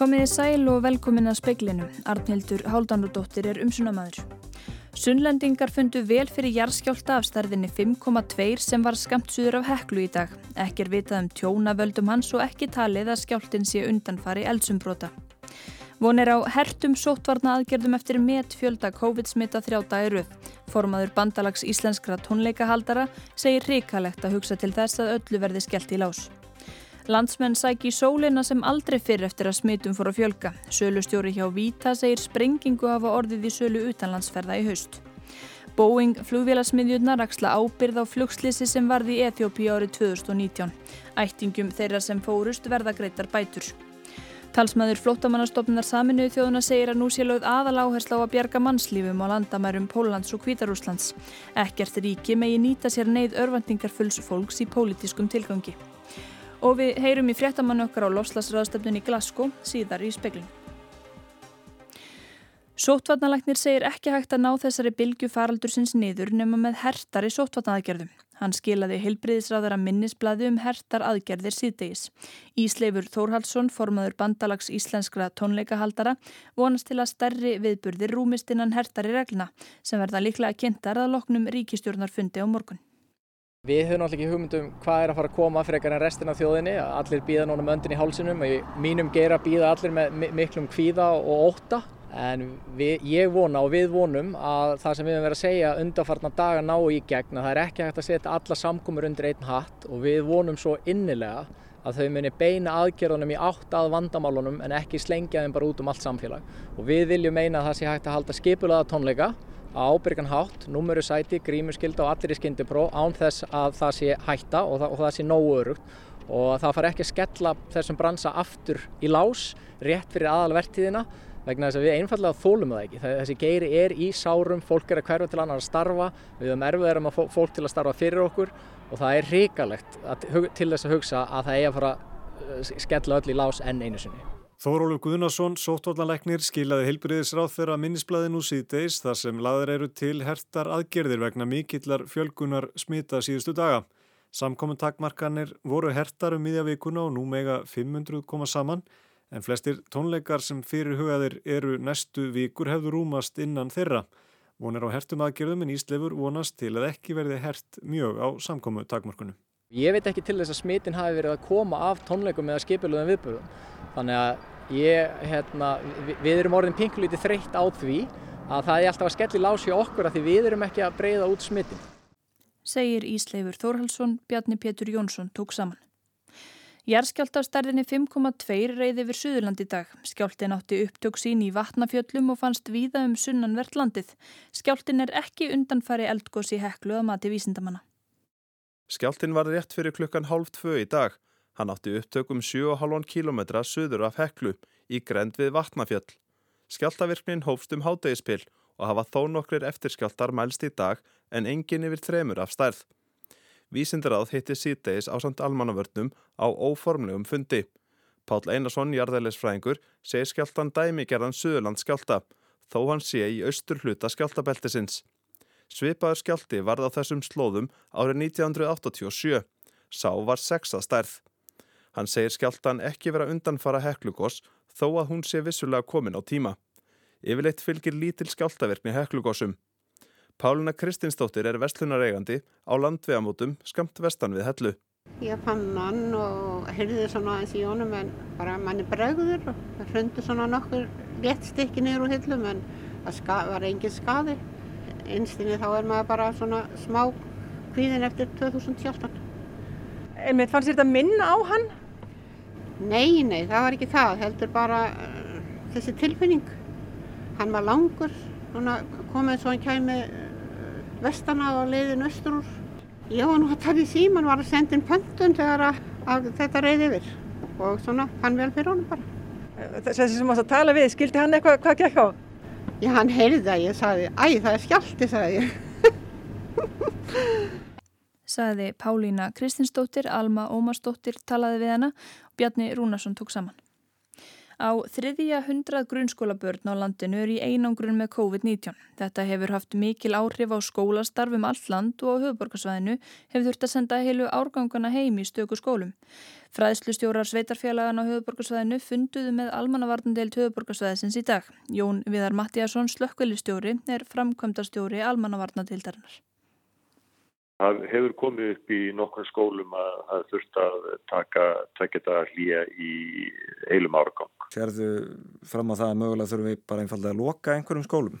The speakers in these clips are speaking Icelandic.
Komiði sæl og velkomin að speiklinu. Arnhildur Háldanudóttir er umsunamaður. Sunnlendingar fundu vel fyrir jarðskjálta af stærðinni 5,2 sem var skamt suður af heklu í dag. Ekki er vitað um tjónavöldum hans og ekki talið að skjáltin sé undanfari eldsumbrota. Von er á hertum sóttvarna aðgerðum eftir met fjölda COVID-smitta þrjá dæruð. Formaður bandalags íslenskra tónleikahaldara segir hrikalegt að hugsa til þess að öllu verði skellt í lás. Landsmenn sæki sólina sem aldrei fyrr eftir að smitum fór að fjölga. Sölustjóri hjá Víta segir sprengingu hafa orðið í sölu utanlandsferða í haust. Boeing flugvélasmiðjurnar axla ábyrð á flugslisi sem varði í Eþjópi árið 2019. Ættingum þeirra sem fórust verða greitar bætur. Talsmaður flótamannastofnunar saminuðu þjóðuna segir að nú sé lögð aðal áhersla á að bjarga mannslífum á landamærum Póllands og Kvítarúslands. Ekkert ríki megi nýta sér neyð örvendingarfulls fólks í pólitískum tilgangi og við heyrum í fréttamann okkar á lofslagsraðstöfnun í Glasgow síðar í speklin. Sóttvarnalæknir segir ekki hægt að ná þessari bylgu faraldur sinns niður nema með hertar í sóttvarnaaðgerðum. Hann skilaði heilbriðisráðara minnisbladi um hertar aðgerðir síðdegis. Ísleifur Þórhalsson, formaður bandalags íslenskra tónleikahaldara, vonast til að stærri viðburðir rúmist innan hertar í regluna sem verða líklega kynntar að loknum ríkistjórnarfundi á morgun. Við höfum náttúrulega ekki hugmyndum hvað er að fara að koma frekar en restin af þjóðinni. Allir býða núna með öndin í hálsinum og í mínum geira býða allir með miklum kvíða og óta. En við, ég vona og við vonum að það sem við höfum verið að segja undarfarnar daga ná í gegn að það er ekki hægt að setja alla samkomur undir einn hatt og við vonum svo innilega að þau muni beina aðgerðunum í átt að vandamálunum en ekki slengja þeim bara út um allt samfélag. Og við viljum meina að það sé hægt að halda skipulaða tónleika á ábyrgan hátt, númuru sæti, grímuskylda og allir í skyndipróf án þess að það sé hætta og það, og það sé nógu örugt og það far ekki að skella þessum bransa aftur í lás rétt fyrir aðalvertíðina vegna þess að við einfallega þólum það ekki. Þessi geiri er í sárum, fólk er að hverfa til annar að starfa, við höfum erfiðar um að fólk til að starfa fyrir okkur og það er hrikalegt til þess að hugsa að það eigi að fara að skella öll í lás enn einu sinni. Þórólur Guðnarsson, sóttvallanleiknir, skilaði heilbriðisráð þeirra minnisblæðin úr síðdeis þar sem laður eru til hertar aðgerðir vegna mikillar fjölgunar smita síðustu daga. Samkomin takmarkanir voru hertar um miðjavíkuna og nú mega 500 koma saman en flestir tónleikar sem fyrir hugaðir eru næstu vikur hefur rúmast innan þeirra. Vonir á hertum aðgerðum en Íslefur vonast til að ekki verði hert mjög á samkomu takmarkunum. Ég veit ekki til þess að smitin hafi verið að koma af tónleikum eða skipilöðum viðbúðum. Þannig að Ég, hérna, við erum orðin pinkulítið þreytt á því að það er alltaf að skelli lási okkur að því við erum ekki að breyða út smittin. Segir Ísleifur Þórhalsson, Bjarni Pétur Jónsson tók saman. Jærskjáltafstærðinni 5,2 reyði yfir Suðurland í dag. Skjáltin átti upptök sín í vatnafjöllum og fannst víða um sunnanvert landið. Skjáltin er ekki undanfari eldgósi heklu að mati vísindamanna. Skjáltin var rétt fyrir klukkan hálf tvö í dag. Hann átti upptökum 7,5 km söður af Heklu í grend við Vatnafjöll. Skjáltavirknin hófst um hátegispill og hafa þó nokkrir eftirskjáltar mælst í dag en engin yfir þremur af stærð. Vísindaráð hitti síðdeis á samt almannavörnum á óformlegum fundi. Pál Einarsson, jarðælisfræðingur, segir skjáltan dæmigerðan Suðurland skjálta, þó hann sé í austur hluta skjáltabeltisins. Svipaður skjálti varð á þessum slóðum árið 1987. Sá var sexa stærð. Hann segir skjáltan ekki vera undanfara heklugos þó að hún sé vissulega komin á tíma. Yfirleitt fylgir lítil skjáltaverkni heklugosum. Páluna Kristinsdóttir er vestlunareigandi á landvegamótum skamt vestan við hellu. Ég fann hann og heyrði svona aðeins í honum en bara manni bregður og hröndi svona nokkur létt stykki niður úr hillum en það var engin skadi. Einstinni þá er maður bara svona smá kvíðin eftir 2014. En mitt fannst þetta minna á hann? Nei, nei, það var ekki það, heldur bara uh, þessi tilfinning. Hann var langur, komið svo hann kæmi uh, vestana á leiðin östur úr. Ég var nú að tala í síman, var að senda inn pöntun þegar að, að þetta reyði yfir og svona, hann vel fyrir honum bara. Þessi sem ást að tala við, skildi hann eitthvað, hvað gekk á? Já, hann heyrði það, ég sagði, æ, það er skjálti, sagði ég. Saði Pálína Kristinsdóttir, Alma Ómarsdóttir talaði við hana og Bjarni Rúnarsson tók saman. Á þriðja hundrað grunnskólabörn á landinu er í einangrun með COVID-19. Þetta hefur haft mikil áhrif á skólastarf um allt land og á höfuborgarsvæðinu hefur þurft að senda heilu árgangana heim í stöku skólum. Fræðslustjórar sveitarfélagan á höfuborgarsvæðinu funduðu með almannavarnandeilt höfuborgarsvæðisins í dag. Jón Viðar Mattíasson, slökkvelistjóri, er framkvæmdastjóri almannavarnadeildarinnar. Það hefur komið upp í nokkrum skólum að þurft að taka tvekjata hlýja í heilum árgang. Serðu fram á það að mögulega þurfum við bara einfallega að loka einhverjum skólum?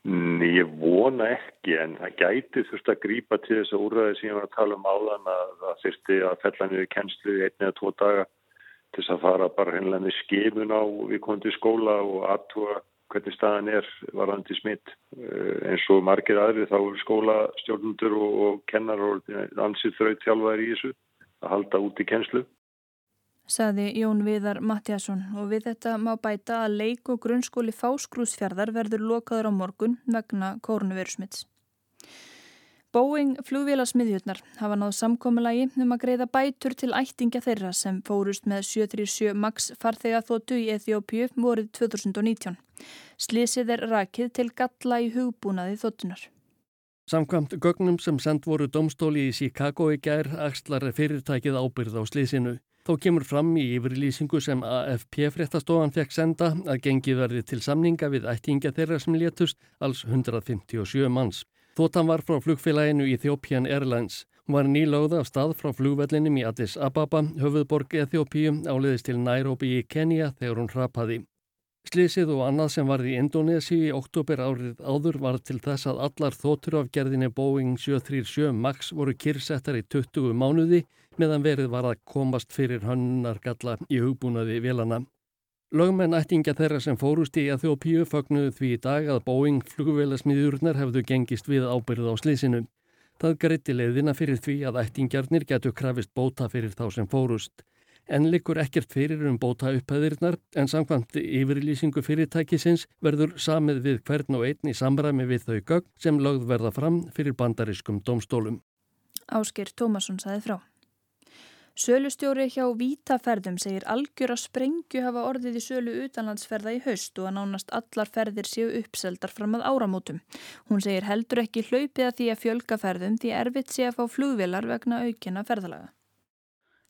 Ég vona ekki en það gæti þurft að grípa til þess að úrraði sem ég var að tala um áðan að það þurfti að fella niður kennslu í einni eða tvo daga til þess að fara bara hennilega með skifun á við komum til skóla og aðtúa hvernig staðan er varðandi smitt. Eh, eins og margir aðri þá er skólastjórnundur og, kennar og ansið þraut þjálfaður í þessu að halda út í kennslu. Saði Jón Viðar Mattiasson og við þetta má bæta að leik og grunnskóli fáskrúsfjörðar verður lokaður á morgun vegna kórnverusmitts. Boeing flugvélasmiðjurnar hafa náð samkommulagi um að greiða bætur til ættingja þeirra sem fórust með 737 MAX farþega þóttu í Eþjópiu vorið 2019. Slísið er rakið til galla í hugbúnaði þóttunar. Samkvæmt gögnum sem send voru domstóli í Chicago í gær axlar fyrirtækið ábyrð á slísinu. Þó kemur fram í yfirlýsingu sem AFP fréttastofan fekk senda að gengi verði til samninga við ættingja þeirra sem létust alls 157 manns. Þóttan var frá flugfélaginu Ethiopian Airlines. Hún var nýlögða af stað frá flugvellinum í Addis Ababa, höfuðborg Ethiopiu, áleiðist til Nairobi í Kenya þegar hún hrapaði. Slísið og annað sem varði í Indonési í oktober árið áður var til þess að allar þóttur af gerðinni Boeing 737 MAX voru kyrsettar í 20 mánuði meðan verið var að komast fyrir hönnargalla í hugbúnaði velana. Lögmenn ættinga þeirra sem fórust í að þjóðpíu fögnuðu því í dag að Boeing flugvélasmiðurnar hefðu gengist við ábyrð á slísinu. Það greitti leiðina fyrir því að ættingjarnir getur krafist bóta fyrir þá sem fórust. En likur ekkert fyrir um bóta upphæðirnar en samkvæmt yfirlýsingu fyrirtækisins verður samið við hvern og einn í samræmi við þau gögn sem lögð verða fram fyrir bandariskum domstólum. Ásker Tómasson saði frá. Sölustjóri hjá Vítaferðum segir algjör að sprengju hafa orðið í sölu utanlandsferða í haust og að nánast allar ferðir séu uppseldar fram að áramótum. Hún segir heldur ekki hlaupið að því að fjölga ferðum því erfitt sé að fá flugvilar vegna aukina ferðalaga.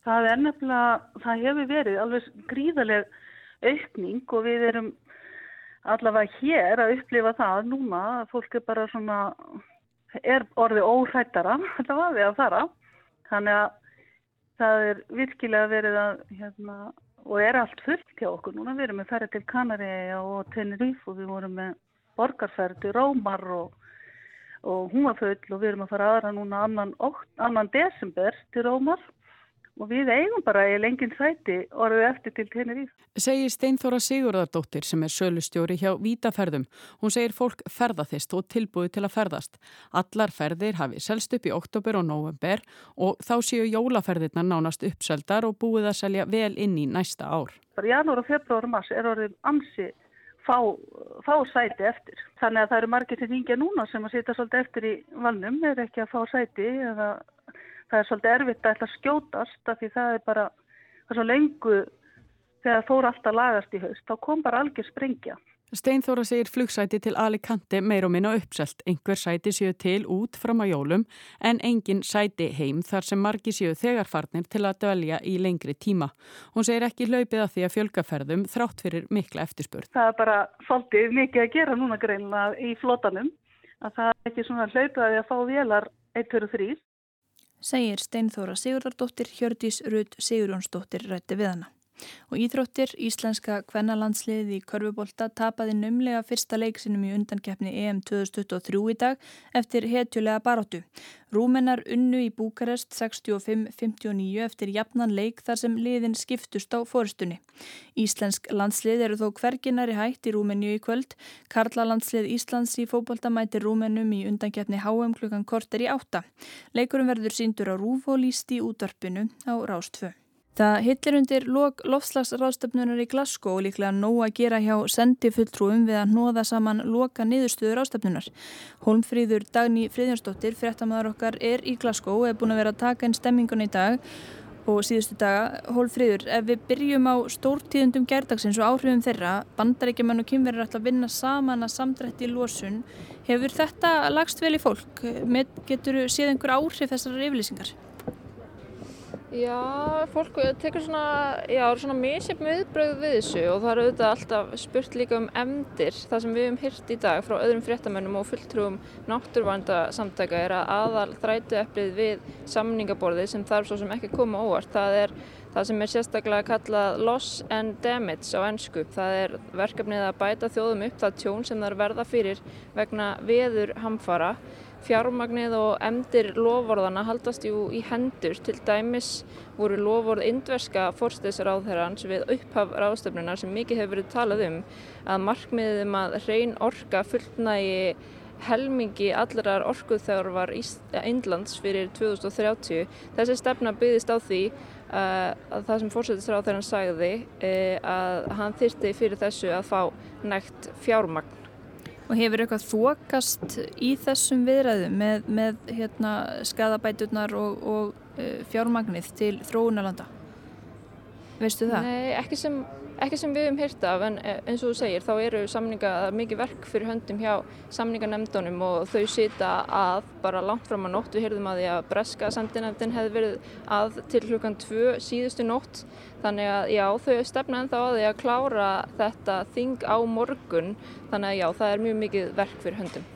Það er nefnilega, það hefur verið alveg gríðaleg aukning og við erum allavega hér að upplifa það núna. Fólk er bara svona, er orðið óhættara, þetta var við að fara. Þannig að það er virkilega verið að hérna, og er allt fullt hjá okkur núna, við erum með ferði til Kanaríja og Tenerife og við vorum með borgarferð til Rómar og, og Húmafull og við erum að fara aðra núna annan, annan desember til Rómar og við eigum bara í lengin sæti orðið eftir til Teneríf. Segir Steinþóra Sigurðardóttir sem er sölustjóri hjá Vítaferðum. Hún segir fólk ferðathist og tilbúið til að ferðast. Allar ferðir hafi selst upp í oktober og november og þá séu jólaferðirna nánast uppseldar og búið að selja vel inn í næsta ár. Janúar og februar og mars er orðið ansi fá, fá sæti eftir. Þannig að það eru margir sem ringja núna sem að sita svolítið eftir í valnum, er ekki að fá sæti eða það er svolítið erfitt að ætla að skjótast af því það er bara, það er svo lengu þegar fór alltaf lagast í haust, þá kom bara algjör sprengja. Steinþóra segir flugsæti til Alicante meir og minna uppselt. Einhver sæti séu til út fram á jólum en engin sæti heim þar sem margi séu þegarfarnir til að dölja í lengri tíma. Hún segir ekki hlaupið að því að fjölgaferðum þrátt fyrir mikla eftirspurð. Það er bara svolítið mikið að gera núna greinlega í flotanum að það er ekki svona hlaupið að því að fá vélar 1-2-3 segir Steinþóra Sigurðardóttir Hjördís Rudd Sigurjónsdóttir rætti við hana. Og íþróttir, íslenska kvennalandsliði í Körfubólta tapaði numlega fyrsta leiksinum í undankeppni EM 2023 í dag eftir hetjulega baróttu. Rúmennar unnu í Búkarest 65-59 eftir jafnan leik þar sem liðin skiptust á fórstunni. Íslensk landslið eru þó hverginari hætt í Rúmenju í kvöld. Karla landslið Íslands í fókbólta mæti Rúmennum í undankeppni HM klukkan korter í átta. Leikurum verður síndur á Rúf og líst í útvarpinu á Rástfö. Það hillir undir lok lofslagsráðstöfnunar í Glasgow og líklega nóg að gera hjá sendifulltrúum við að nóða saman loka niðurstöður ráðstöfnunar. Holmfríður Dagný Fríðjónsdóttir, fréttamaður okkar, er í Glasgow og er búin að vera að taka inn stemmingun í dag og síðustu daga. Hólfríður, ef við byrjum á stórtíðundum gærdagsins og áhrifum þeirra, bandaríkjumann og kynverður ætla að vinna saman að samdrætti í losun. Hefur þetta lagst vel í fólk? Getur séð einhver áhrif þessar yfirlýsingar? Já, fólk tekur svona, já, svona misjafn viðbröð við þessu og það er auðvitað alltaf spurt líka um emdir. Það sem við hefum hyrt í dag frá öðrum fréttamönnum og fulltrúum náttúrvænda samtaka er að aðal þrætu eplið við samningaborðið sem þarf svo sem ekki koma óvart. Það er það sem er sérstaklega kallað loss and damage á ennsku. Það er verkefnið að bæta þjóðum upp það tjón sem þarf verða fyrir vegna veður hamfara fjármagnið og emdir lovorðana haldast jú í hendur. Til dæmis voru lovorð indverska fórstæðsráðherrans við upphaf ráðstöfnunar sem mikið hefur verið talað um að markmiðið um að hrein orka fullnægi helmingi þegar var Índlands fyrir 2030 þessi stefna byggðist á því uh, að það sem fórstæðsráðherran sagði uh, að hann þyrti fyrir þessu að fá nægt fjármagn Og hefur eitthvað þokast í þessum viðræðum með, með hérna, skadabæturnar og, og uh, fjármagnið til þróunarlanda? Veistu það? Nei, ekki sem, ekki sem við hefum hýrt af en eh, eins og þú segir þá eru samninga mikið verk fyrir höndum hjá samninganemndunum og þau sita að bara langt fram á nótt. Við heyrðum að því að breska sendinefndin hefði verið að til klukkan tvö síðustu nótt Þannig að já, þau stefna ennþá að því að klára þetta þing á morgun. Þannig að já, það er mjög mikið verk fyrir höndum.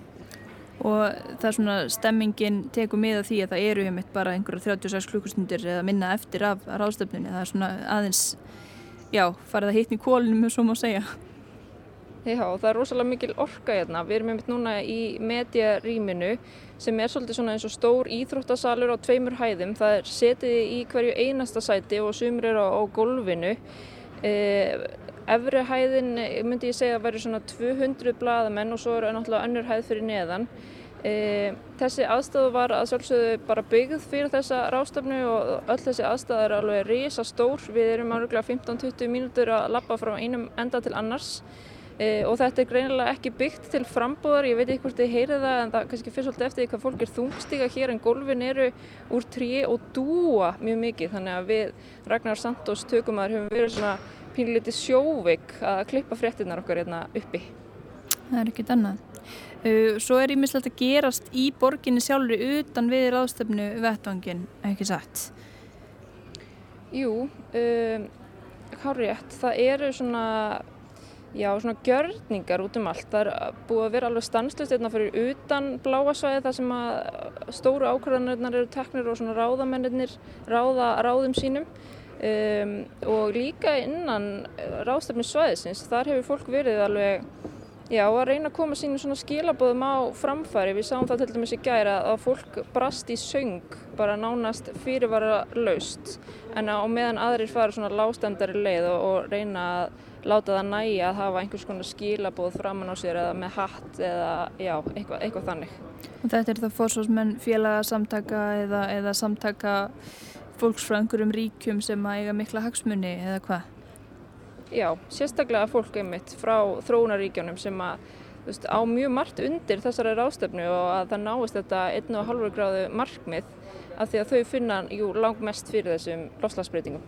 Og það er svona, stemmingin tekur með því að það eru hjá mitt bara einhverja 36 klukkustundir eða minna eftir af ráðstöfnunni. Það er svona aðeins, já, farið að hitni kólunum, svo má segja. Já, það er rosalega mikil orka hérna. Við erum einmitt núna í mediarýminu sem er svolítið svona eins og stór íþróttasalur á tveimur hæðum. Það er setið í hverju einasta sæti og sumur eru á, á gólfinu. Eh, efri hæðin myndi ég segja að væri svona 200 bladamenn og svo eru náttúrulega önnur hæð fyrir neðan. E, þessi aðstöðu var að sjálfsögðu bara byggð fyrir þessa rástafnu og öll þessi aðstöðu er alveg risa stór. Við erum áruglega 15-20 mínútur að lappa frá einum enda til annars. E, og þetta er greinilega ekki byggt til frambúðar, ég veit ekki hvort þið heyrið það en það kannski fyrst svolítið eftir því hvað fólk er þungstíka hér en gólfin eru úr trí og dúa mjög mikið þannig að við Ragnar Santos tökumar hefum verið svona pínlítið sjóveik að klippa fréttinnar okkar hérna uppi. Það er ekkit annað. Svo er ímislegt að gerast í borginni sjálfur utan við ráðstöfnu vettvangin, ekki satt? Jú, um, hárétt, það eru svona Já, svona gjörningar út um allt. Það er búið að vera alveg stanslust einna fyrir utan bláasvæði þar sem að stóru ákvarðanirnar eru teknir og svona ráðamennir ráða ráðum sínum um, og líka innan ráðstefni svæðisins. Þar hefur fólk verið alveg já, að reyna að koma sínum svona skilabóðum á framfæri. Við sáum það til dæmis í gæra að fólk brast í söng bara nánast fyrirvara laust en á meðan aðrir fara svona lástendari leið og, og reyna að láta það næja að hafa einhvers konar skilabóð framann á sér eða með hatt eða já, eitthvað, eitthvað þannig. Og þetta er það fórsvarsmenn félagasamtaka eða, eða samtaka fólksfræðingur um ríkjum sem að eiga mikla hagsmunni eða hvað? Já, sérstaklega fólk einmitt frá þróunaríkjónum sem að veist, á mjög margt undir þessari rástefnu og að það náist þetta 1,5 gráðu markmið af því að þau finna jú, langt mest fyrir þessum lofslagsbreytingum.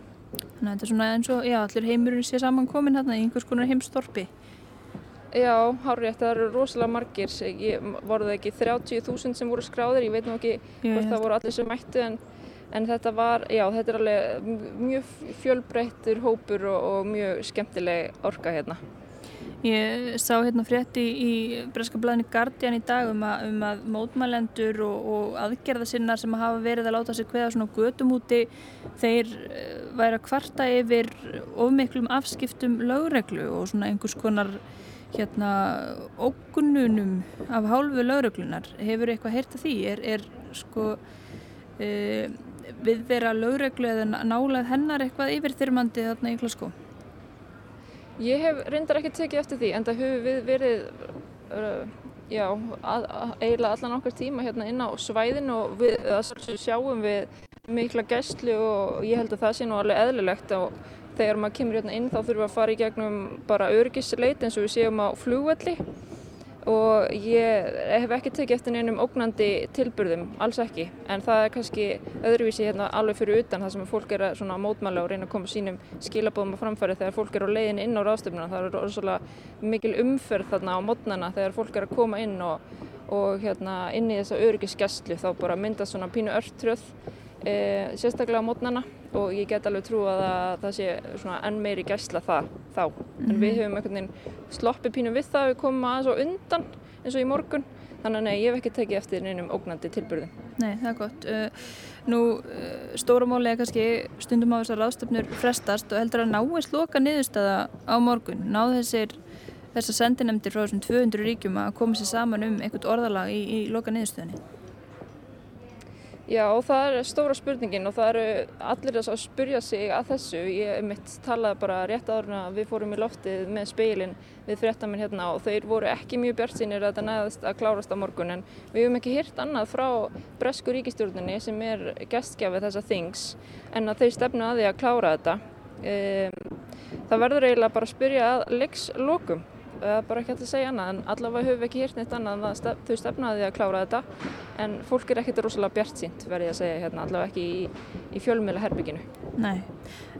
Þannig að þetta er svona eins og, já, allir heimurinn sé samankomin hérna í einhvers konar heimstorpi. Já, hárið, það eru rosalega margir. Ég, voru það ekki 30.000 sem voru skráðir, ég veit nú ekki hvort það voru allir sem mættu en, en þetta var, já, þetta er alveg mjög fjölbreyttur hópur og, og mjög skemmtileg orka hérna. Ég sá hérna frétti í Breska blæðinu Guardian í dag um að, um að mótmælendur og, og aðgerðasinnar sem hafa verið að láta sig hveða svona götum úti þeir eh, væri að kvarta yfir ofmiklum afskiptum lögreglu og svona einhvers konar hérna ógununum af hálfu lögreglunar. Hefur eitthvað heyrt að því? Er, er sko e, við vera lögreglu eða nálað hennar eitthvað yfirþyrmandi þarna í Glasgow? Ég hef reyndar ekki tekið eftir því en það hefur við verið uh, já, að, að, eiginlega allan okkar tíma hérna inn á svæðin og við sjáum við mikla gæslu og ég held að það sé nú alveg eðlilegt og þegar maður kemur hérna inn þá þurfum við að fara í gegnum bara örgisleit eins og við séum á flugvelli og ég hef ekki tekið eftir neinum ógnandi tilburðum, alls ekki. En það er kannski öðruvísi hérna alveg fyrir utan það sem fólk er að mótmæla og reyna að koma sínum skilabóðum á framfæri þegar fólk er á leiðin inn á ráðstöfnuna það er orðsvöla mikil umferð þarna á mótnana þegar fólk er að koma inn og, og hérna inn í þessa öryggisgæslu. Þá bara myndast svona pínu örtröð e, sérstaklega á mótnana og ég get alveg trú að það, það sé svona enn meiri gæsla það þá en við mhm. hefum einhvern veginn sloppið pínu við það við komum aðeins og undan eins og í morgun þannig að nei, ég hef ekki tekið eftir neinum ógnandi tilbyrðum. Nei, það er gott. Uh, nú, uh, stóra móli er kannski stundum á þessar ráðstöfnur frestast og heldur að náist loka niðurstaða á morgun. Náðu þessir þessar sendinemdir frá þessum 200 ríkjum að koma sér saman um einhvert orðalag í, í loka niðurstöðinni? Já það er stóra spurningin og það eru allir að spurja sig að þessu. Ég mitt talaði bara rétt áður að við fórum í loftið með speilin við fréttaminn hérna og þeir voru ekki mjög bjart sínir að þetta næðast að klárast á morgun en við hefum ekki hýrt annað frá Bresku ríkistjórnunni sem er gestgjafið þessa things en að þeir stefnu að því að klára þetta. Það verður eiginlega bara að spyrja að leikslokum bara ekki alltaf að segja annað en allavega höfum við ekki hýrt neitt annað en stef, þau stefnaði að klára þetta en fólk er ekkert rosalega bjart sínt verði að segja hérna allavega ekki í, í fjölmjöla herbygginu. Nei,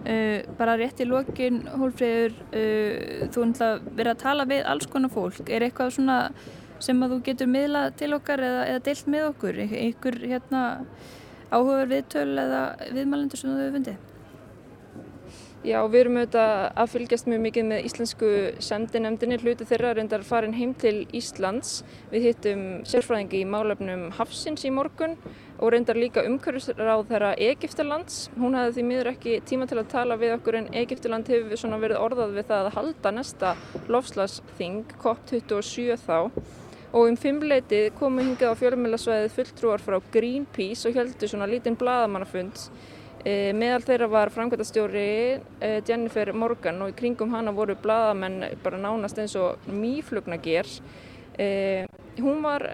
uh, bara rétt í lokin Hólfríður, uh, þú ætla verið að tala við alls konar fólk, er eitthvað svona sem að þú getur miðlað til okkar eða, eða deilt með okkur, einhver hérna áhugaður viðtöl eða viðmælendur sem þú hefur fundið? Já, við erum auðvitað að fylgjast mjög mikið með íslensku sendinemdini, hluti þeirra reyndar farin heim til Íslands. Við hittum sérfræðingi í málefnum Hafsins í morgun og reyndar líka umhverfisráð þeirra Egiptalands. Hún hefði því miður ekki tíma til að tala við okkur en Egiptaland hefur verið orðað við það að halda næsta lofslagsþing, COP27 þá. Og um fimmleitið komu hingað á fjölmjölasvæðið fulltrúar frá Greenpeace og heldur svona lítinn bladamannafund E, meðal þeirra var framkvæmtastjóri e, Jennifer Morgan og í kringum hana voru bladamenn bara nánast eins og mýflugna ger. E, hún var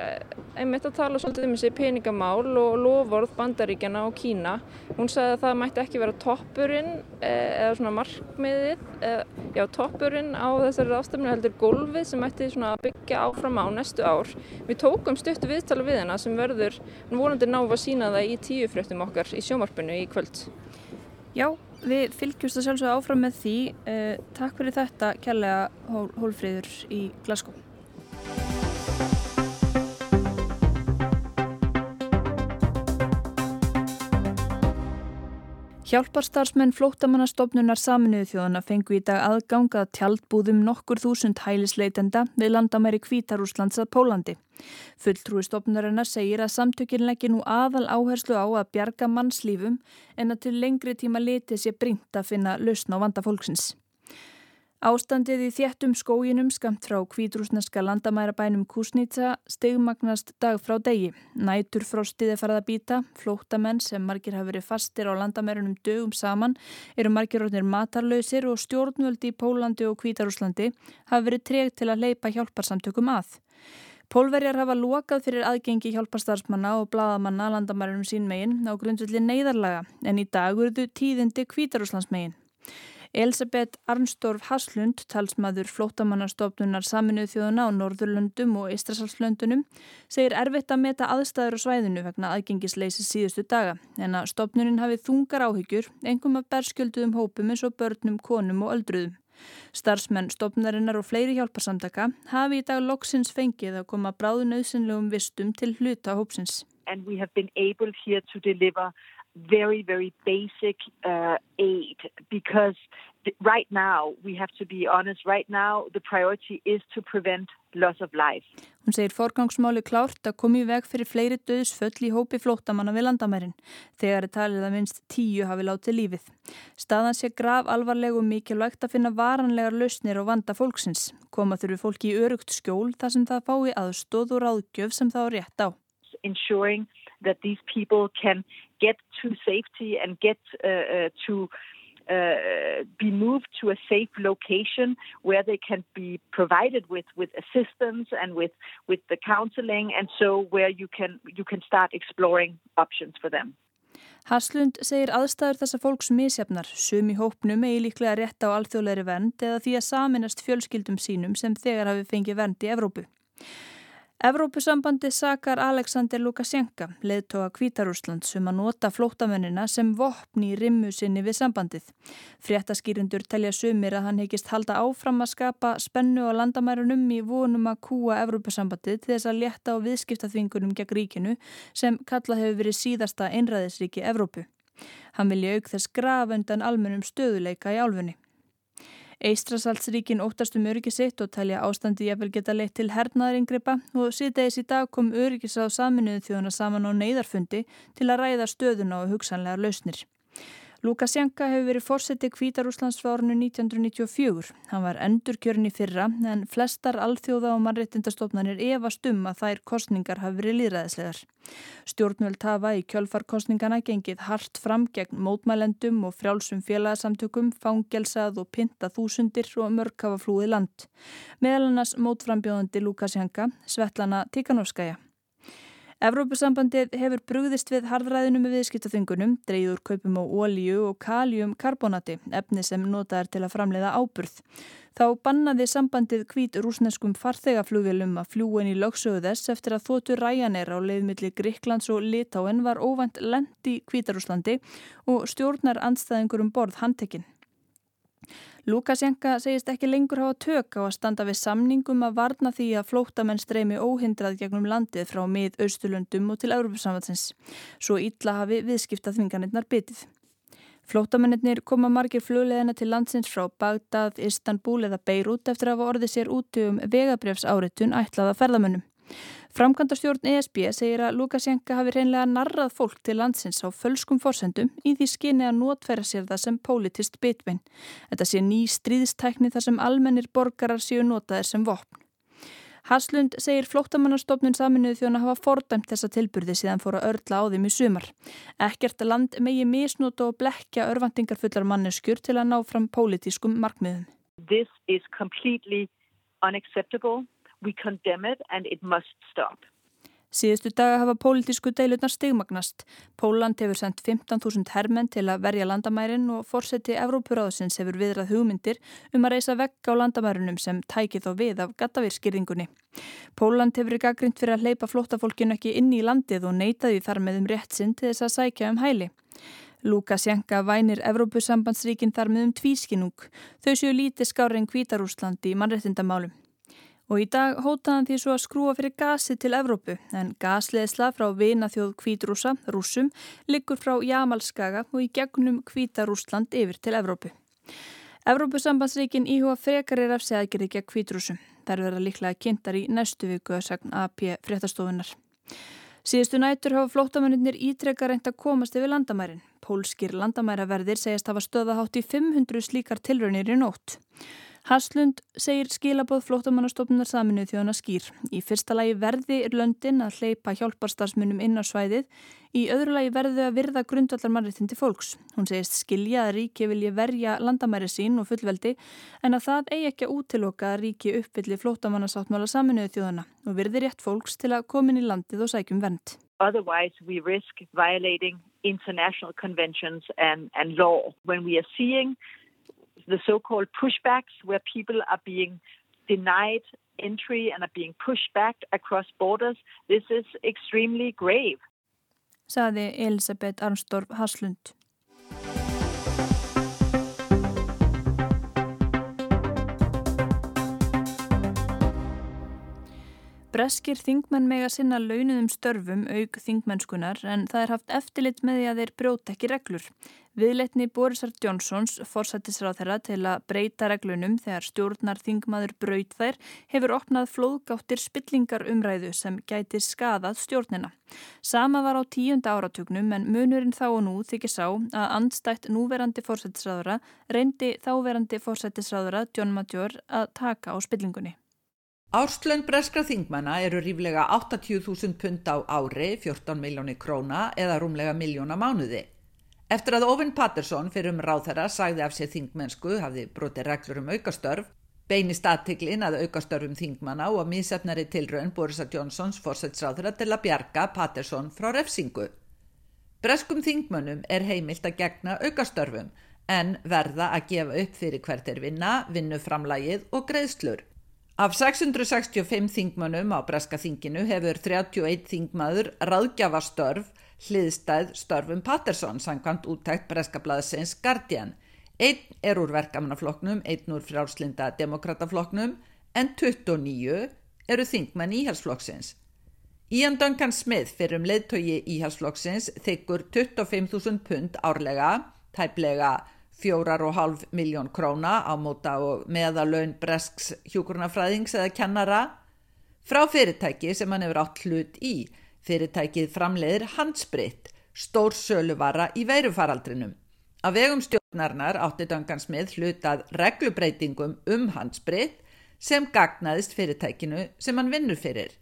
einmitt að tala svolítið um þessi peningamál og lofórð bandaríkjana og Kína. Hún sagði að það mætti ekki vera toppurinn eða svona markmiðið, já toppurinn á þessari ástafnu heldur gólfið sem mætti svona byggja áfram á næstu ár. Við tókum stuttu viðtala við hennar sem verður vonandi ná að sína það í tíu fréttum okkar í sjómarpunni í kvöld. Já, við fylgjumst að sjálfsögja áfram með því. Takk fyrir þetta kærlega Hólfríður í Glasgow. Hjálparstarfsmenn flóttamannastofnunar saminuðu þjóðana fengu í dag aðgangað tjaldbúðum nokkur þúsund hælisleitenda við landamæri Kvítarúslands að Pólandi. Fulltrúi stofnunarinnar segir að samtökin leggir nú aðal áherslu á að bjarga mannslífum en að til lengri tíma leti sé bringt að finna lausn á vanda fólksins. Ástandið í þjættum skóginum skamt frá kvítrúsneska landamærabænum Kusnitsa stegmagnast dag frá degi. Nætur frostið er farið að býta, flóttamenn sem margir hafi verið fastir á landamærunum dögum saman eru margir orðnir matarlausir og stjórnvöldi í Pólandi og Kvítarúslandi hafi verið tregt til að leipa hjálparsamtökum að. Pólverjar hafa lokað fyrir aðgengi hjálparstarfsmanna og bladamanna landamærunum sín megin á grundvöldi neyðarlaga en í dag eruðu tíðindi Kvítarúslandsmegin. Elisabeth Arnstorf Haslund, talsmaður flótamannarstofnunar saminuð þjóðuna á Norðurlöndum og Ístrasalslöndunum, segir erfitt að meta aðstæður á svæðinu vegna aðgengisleysi síðustu daga en að stofnunin hafi þungar áhyggjur, engum að berskjölduðum hópum eins og börnum, konum og öldruðum. Starfsmenn, stofnarinnar og fleiri hjálparsamtaka hafi í dag loksins fengið að koma bráðu nöðsynlegum vistum til hluta hópsins. And we have been able here to deliver very, very basic uh, aid because right now, we have to be honest, right now the priority is to prevent loss of life. Hún segir forgangsmáli klárt að komi í veg fyrir fleiri döðsföll í hópi flóttamanna við landamærin þegar er talið að minnst tíu hafi látið lífið. Staðan sé grav alvarleg og mikilvægt að finna varanlegar lausnir og vanda fólksins. Koma þurfi fólki í örugt skjól þar sem það fái aðstóð og ráðgjöf sem það á rétt á. Ensuring that these people can get to safety and get uh, uh, to uh, be moved to a safe location where they can be provided with, with assistance and with, with the counseling and so where you can, you can start exploring options for them. Haslund segir aðstæður þessa fólks misjafnar, sum í hópnum eigi líklega rétt á alþjóðleiri vernd eða því að saminast fjölskyldum sínum sem þegar hafi fengið vernd í Evrópu. Evrópusambandi sakar Alexander Lukasjenka, leðtoga Kvítarúsland, sem um að nota flóttamennina sem vopni í rimmu sinni við sambandið. Fréttaskýrindur telja sumir að hann heikist halda áfram að skapa spennu á landamærunum í vonum að kúa Evrópusambandið til þess að létta á viðskiptaþvingunum gegn ríkinu sem kallað hefur verið síðasta einræðisríki Evrópu. Hann vilja auk þess graf undan almennum stöðuleika í álfunni. Eistrasaltsríkin óttast um öryggi sitt og talja ástandi jafnvel geta leitt til hernaðaringripa og síðdegis í dag kom öryggisráð saminuðu þjóðana saman á neyðarfundi til að ræða stöðuna og hugsanlegar lausnir. Lukasjenka hefur verið fórseti Kvítarúslands frá árinu 1994. Hann var endurkjörn í fyrra en flestar alþjóða og mannrettindastofnanir efast um að þær kostningar hafi verið líðræðislegar. Stjórnvöld hafa í kjölfarkostningana gengið hart fram gegn mótmælendum og frjálsum félagsamtökum, fangelsað og pinta þúsundir og mörg hafa flúið land. Meðal annars mótframbjóðandi Lukasjenka, Svetlana Tikanovskaja. Evrópusambandið hefur brugðist við harðræðinu með viðskiptaþingunum, dreyður kaupum á ólíu og kaljum karbonati, efni sem notaðar til að framleiða áburð. Þá bannaði sambandið hvít rúsneskum farþegaflugvelum að fljúin í lögsögu þess eftir að þóttu ræjanir á leiðmilli Gríklands og Litáen var óvænt lendi Hvítarúslandi og stjórnar andstæðingur um borð handtekinn. Lukasjenka segist ekki lengur hafa tök á að standa við samningum að varna því að flóttamenn streymi óhindrað gegnum landið frá mið Östulundum og til Európa-samvatsins. Svo ítla hafi viðskiptað þvinganirnar bytið. Flóttamennir koma margir flugleðina til landsins frá Bagdad, Istanbul eða Beirut eftir að hafa orðið sér út um vegabrefs áritun ætlaða ferðamönnum. Framkvæmdastjórn ESB segir að Lukasjenka hafi reynlega narrað fólk til landsins á fölskum forsendum í því skinni að notfæra sér það sem politist bitvein. Þetta sé ný stríðstækni þar sem almennir borgarar séu notaðir sem vopn. Haslund segir flóttamannastofnun saminuðu þjóna hafa fordæmt þessa tilburði síðan fóra örla á þeim í sumar. Ekkert land megi misnóta og blekja örvandingarfullar manneskjur til að ná fram politískum markmiðum. This is completely unacceptable. Síðustu daga hafa pólitísku deilutnar stigmagnast. Póland hefur sendt 15.000 hermenn til að verja landamærin og fórseti Evrópuráðsins hefur viðrað hugmyndir um að reysa vegg á landamærunum sem tækið þó við af gattavirskýringunni. Póland hefur ekki aðgrind fyrir að hleypa flóttafólkinu ekki inn í landið og neytaði þar með um rétt sinn til þess að sækja um hæli. Lukasjenka vænir Evrópusambandsríkin þar með um tvískinung. Þau séu lítið skári en Kvítarúslandi í mannrettindamálum. Og í dag hótaðan því svo að skrúa fyrir gasi til Evrópu en gasleðsla frá vinaþjóð Kvítrúsa, rúsum, liggur frá Jamalskaga og í gegnum Kvítarúsland yfir til Evrópu. Evrópusambandsríkin íhuga frekarir af segðgeri gegn Kvítrúsum. Það verða líklega kynntar í næstu viku að sagn AP fréttastofunar. Síðustu nætur hafa flóttamönnir ítrekka reynd að komast yfir landamærin. Pólskir landamæraverðir segjast hafa stöðahátt í 500 slíkar tilraunir í nótt. Haslund segir skilabóð flótamannastofnunar saminuð þjóðana skýr. Í fyrsta lagi verði er löndin að hleypa hjálparstarfsmunum inn á svæðið. Í öðru lagi verðu að virða grundvallar mannréttindi fólks. Hún segist skilja að ríki vilji verja landamæri sín og fullveldi en að það eigi ekki að útiloka að ríki uppvilli flótamannasáttmála saminuð þjóðana og virði rétt fólks til að komin í landið og sækjum vernd. Otherwise we risk violating international conventions and, and law. When we are seeing the so-called pushbacks where people are being denied entry and are being pushed back across borders. This is extremely grave. Saði Elisabeth Armstorf Haslund. Breskir þingmenn mega sinna launuðum störfum auk þingmennskunar en það er haft eftirlit með því að þeir brjóta ekki reglur. Viðleitni Borisar Jónsons, forsættisráð þeirra til að breyta reglunum þegar stjórnar þingmaður braut þær, hefur opnað flóðgáttir spillingar umræðu sem gæti skadað stjórnina. Sama var á tíunda áratugnum en munurinn þá og nú þykir sá að andstætt núverandi forsættisráðura reyndi þáverandi forsættisráðura John Major að taka á spillingunni. Árslönd breskra þingmanna eru ríflega 80.000 pund á ári, 14 miljónir króna eða rúmlega miljóna mánuði. Eftir að Óvinn Pattersson fyrir um ráþæra sagði af sér þingmennsku, hafði brotið reglur um aukastörf, beinist aðtiklin að aukastörfum þingmanna og að mísefnari tilraun Borisa Johnsons fórsætsráþæra til að bjarga Pattersson frá refsingu. Breskum þingmönnum er heimilt að gegna aukastörfum en verða að gefa upp fyrir hvert er vinna, vinnuframlægið og greiðslur. Af 665 þingmönnum á Breska þinginu hefur 31 þingmaður ráðgjafastörf hliðstæð störfum Patterson sangkvæmt úttækt Breska blaðsins Guardian. Einn er úr verkamannafloknum, einn úr frjálslinda demokratafloknum en 29 eru þingmenn íhalsflokksins. Ian Duncan Smith fyrir um leðtogi íhalsflokksins þykkur 25.000 pund árlega, tæplega 4,5 miljón króna á móta og meðalaun bresks hjúkurnafræðings eða kennara frá fyrirtæki sem hann hefur átt hlut í. Fyrirtækið framleiðir handspritt, stór söluvara í veirufaraldrinum. Af vegum stjórnarnar átti Dangansmið hlutað reglubreitingum um handspritt sem gagnaðist fyrirtækinu sem hann vinnur fyrir.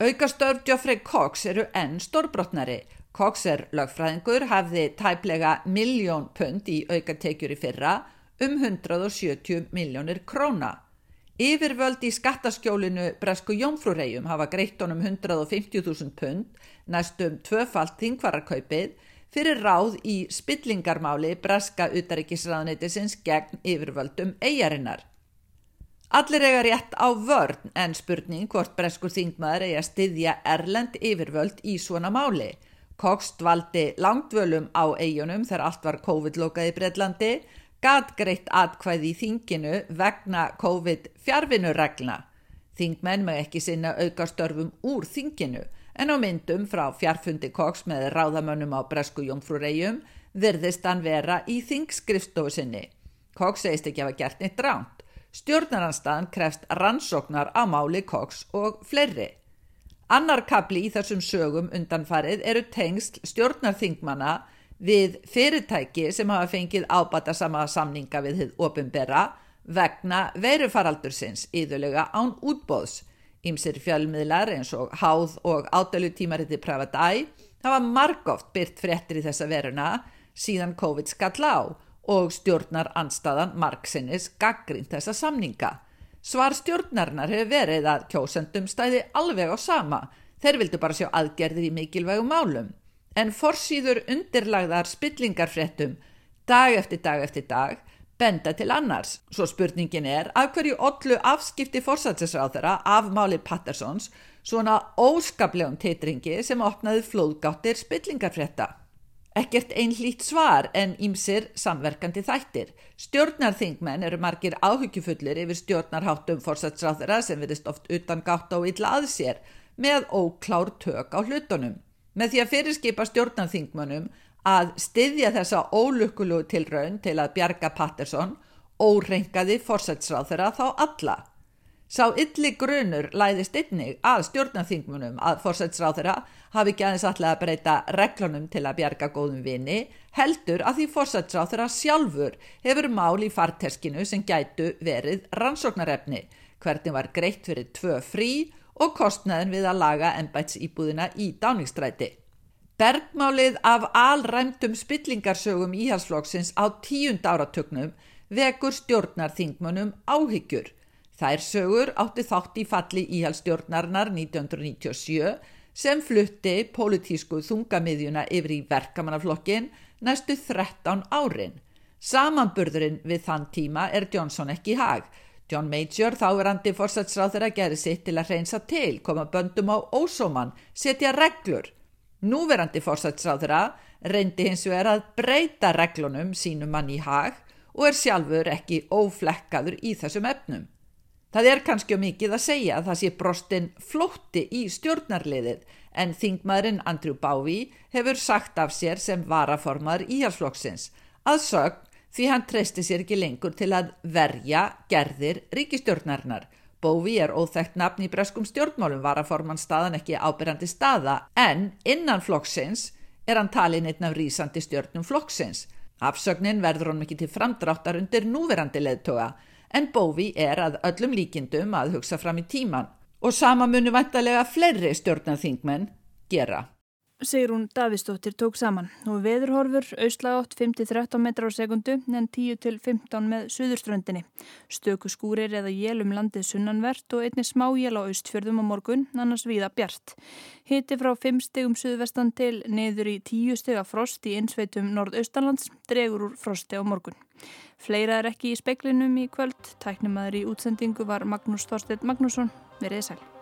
Aukastörf Geoffrey Cox eru enn stórbrotnari Cox er lögfræðingur, hafði tæplega miljón pund í aukatekjur í fyrra um 170 miljónir króna. Yfirvöld í skattaskjólinu Bresku Jónfrúrejum hafa greitt honum 150.000 pund, næstum tvöfalt þingvararkaupið, fyrir ráð í spillingarmáli Breska utaríkisraðunitisins gegn yfirvöldum eigarinnar. Allir eiga rétt á vörn en spurning hvort Breskur þingmaður eiga styðja Erlend yfirvöld í svona máli. Cox dvaldi langdvölum á eigunum þegar allt var COVID-lokað í Breitlandi, gat greitt atkvæði í þinginu vegna COVID fjárvinnurregla. Þingmenn með ekki sinna aukastörfum úr þinginu en á myndum frá fjárfundi Cox með ráðamönnum á Bresku Jónfrúrejum virðist hann vera í þingskrifstofu sinni. Cox segist ekki hafa gert neitt ránt. Stjórnaranstaðan krefst rannsóknar á máli Cox og fleiri. Annar kapli í þessum sögum undanfarið eru tengst stjórnarþingmana við fyrirtæki sem hafa fengið ábata sama samninga við þið opimbera vegna veirufaraldursins íðulega án útbóðs. Ímsir fjölmiðlar eins og háð og ádölu tímariti Pravadæ hafa margóft byrt fréttir í þessa veruna síðan COVID skall á og stjórnar anstaðan margsinnis gaggrind þessa samninga. Svar stjórnarinnar hefur verið að kjósendum stæði alveg á sama. Þeir vildu bara sjá aðgerðir í mikilvægum málum. En forsýður undirlagðar spillingarfréttum dag eftir dag eftir dag benda til annars. Svo spurningin er að hverju ollu afskipti fórsætsisráðara af máli Pattersons svona óskaplegum teitringi sem opnaði flóðgáttir spillingarfrétta. Ekkert einlít svar en ímsir samverkandi þættir. Stjórnarþingmenn eru margir áhugjufullir yfir stjórnarháttum fórsætsráðara sem verist oft utan gátt á illa að sér með óklár tök á hlutunum. Með því að fyrirskipa stjórnarþingmönnum að styðja þessa ólukkulegu tilraun til að bjarga Patterson óreinkaði fórsætsráðara þá alla. Sá ylli grunur læðist einnig að stjórnarþingmunum að fórsætsráðara hafi ekki aðeins allega að breyta reglunum til að bjarga góðum vini, heldur að því fórsætsráðara sjálfur hefur mál í farteskinu sem gætu verið rannsóknarefni, hvernig var greitt fyrir tvö frí og kostnaðin við að laga ennbæts íbúðina í dáningstræti. Bergmálið af alræmtum spillingarsögum íhalsflokksins á tíund áratögnum vekur stjórnarþingmunum áhyggjur Þær sögur átti þátt í falli íhalstjórnarnar 1997 sem flutti politísku þungamiðjuna yfir í verkamannaflokkin næstu 13 árin. Samanburðurinn við þann tíma er Johnson ekki hag. John Major þáverandi fórsætsráður að gera sitt til að reynsa til, koma böndum á ósóman, setja reglur. Núverandi fórsætsráður að reyndi hins vegar að breyta reglunum sínum mann í hag og er sjálfur ekki óflekkaður í þessum efnum. Það er kannski mikið að segja að það sé brostin flótti í stjórnarliðið en þingmaðurinn Andrew Bowie hefur sagt af sér sem varaformar íhalsflokksins að sögn því hann treysti sér ekki lengur til að verja gerðir ríkistjórnarnar. Bowie er óþægt nafn í breskum stjórnmálum varaforman staðan ekki ábyrjandi staða en innan flokksins er hann talin einn af rýsandi stjórnum flokksins. Afsögnin verður hann ekki til framdráttar undir núverandi leðtoga en Bóvi er að öllum líkindum að hugsa fram í tíman og sama munu vantarlega fleiri stjórnarþingmenn gera. Sigrún Davistóttir tók saman og veðurhorfur auðslag átt 5-13 metrar á sekundu en 10-15 með suðurströndinni. Stöku skúrir eða jélum landið sunnanvert og einni smá jél á austfjörðum á morgun, annars viða bjart. Hiti frá 5 stegum suðvestan til neður í 10 stega frost í einsveitum nordaustanlands dregur úr frosti á morgun. Fleira er ekki í speklinum í kvöld. Tæknimaður í útsendingu var Magnús Þorstedt Magnússon. Verið sæl.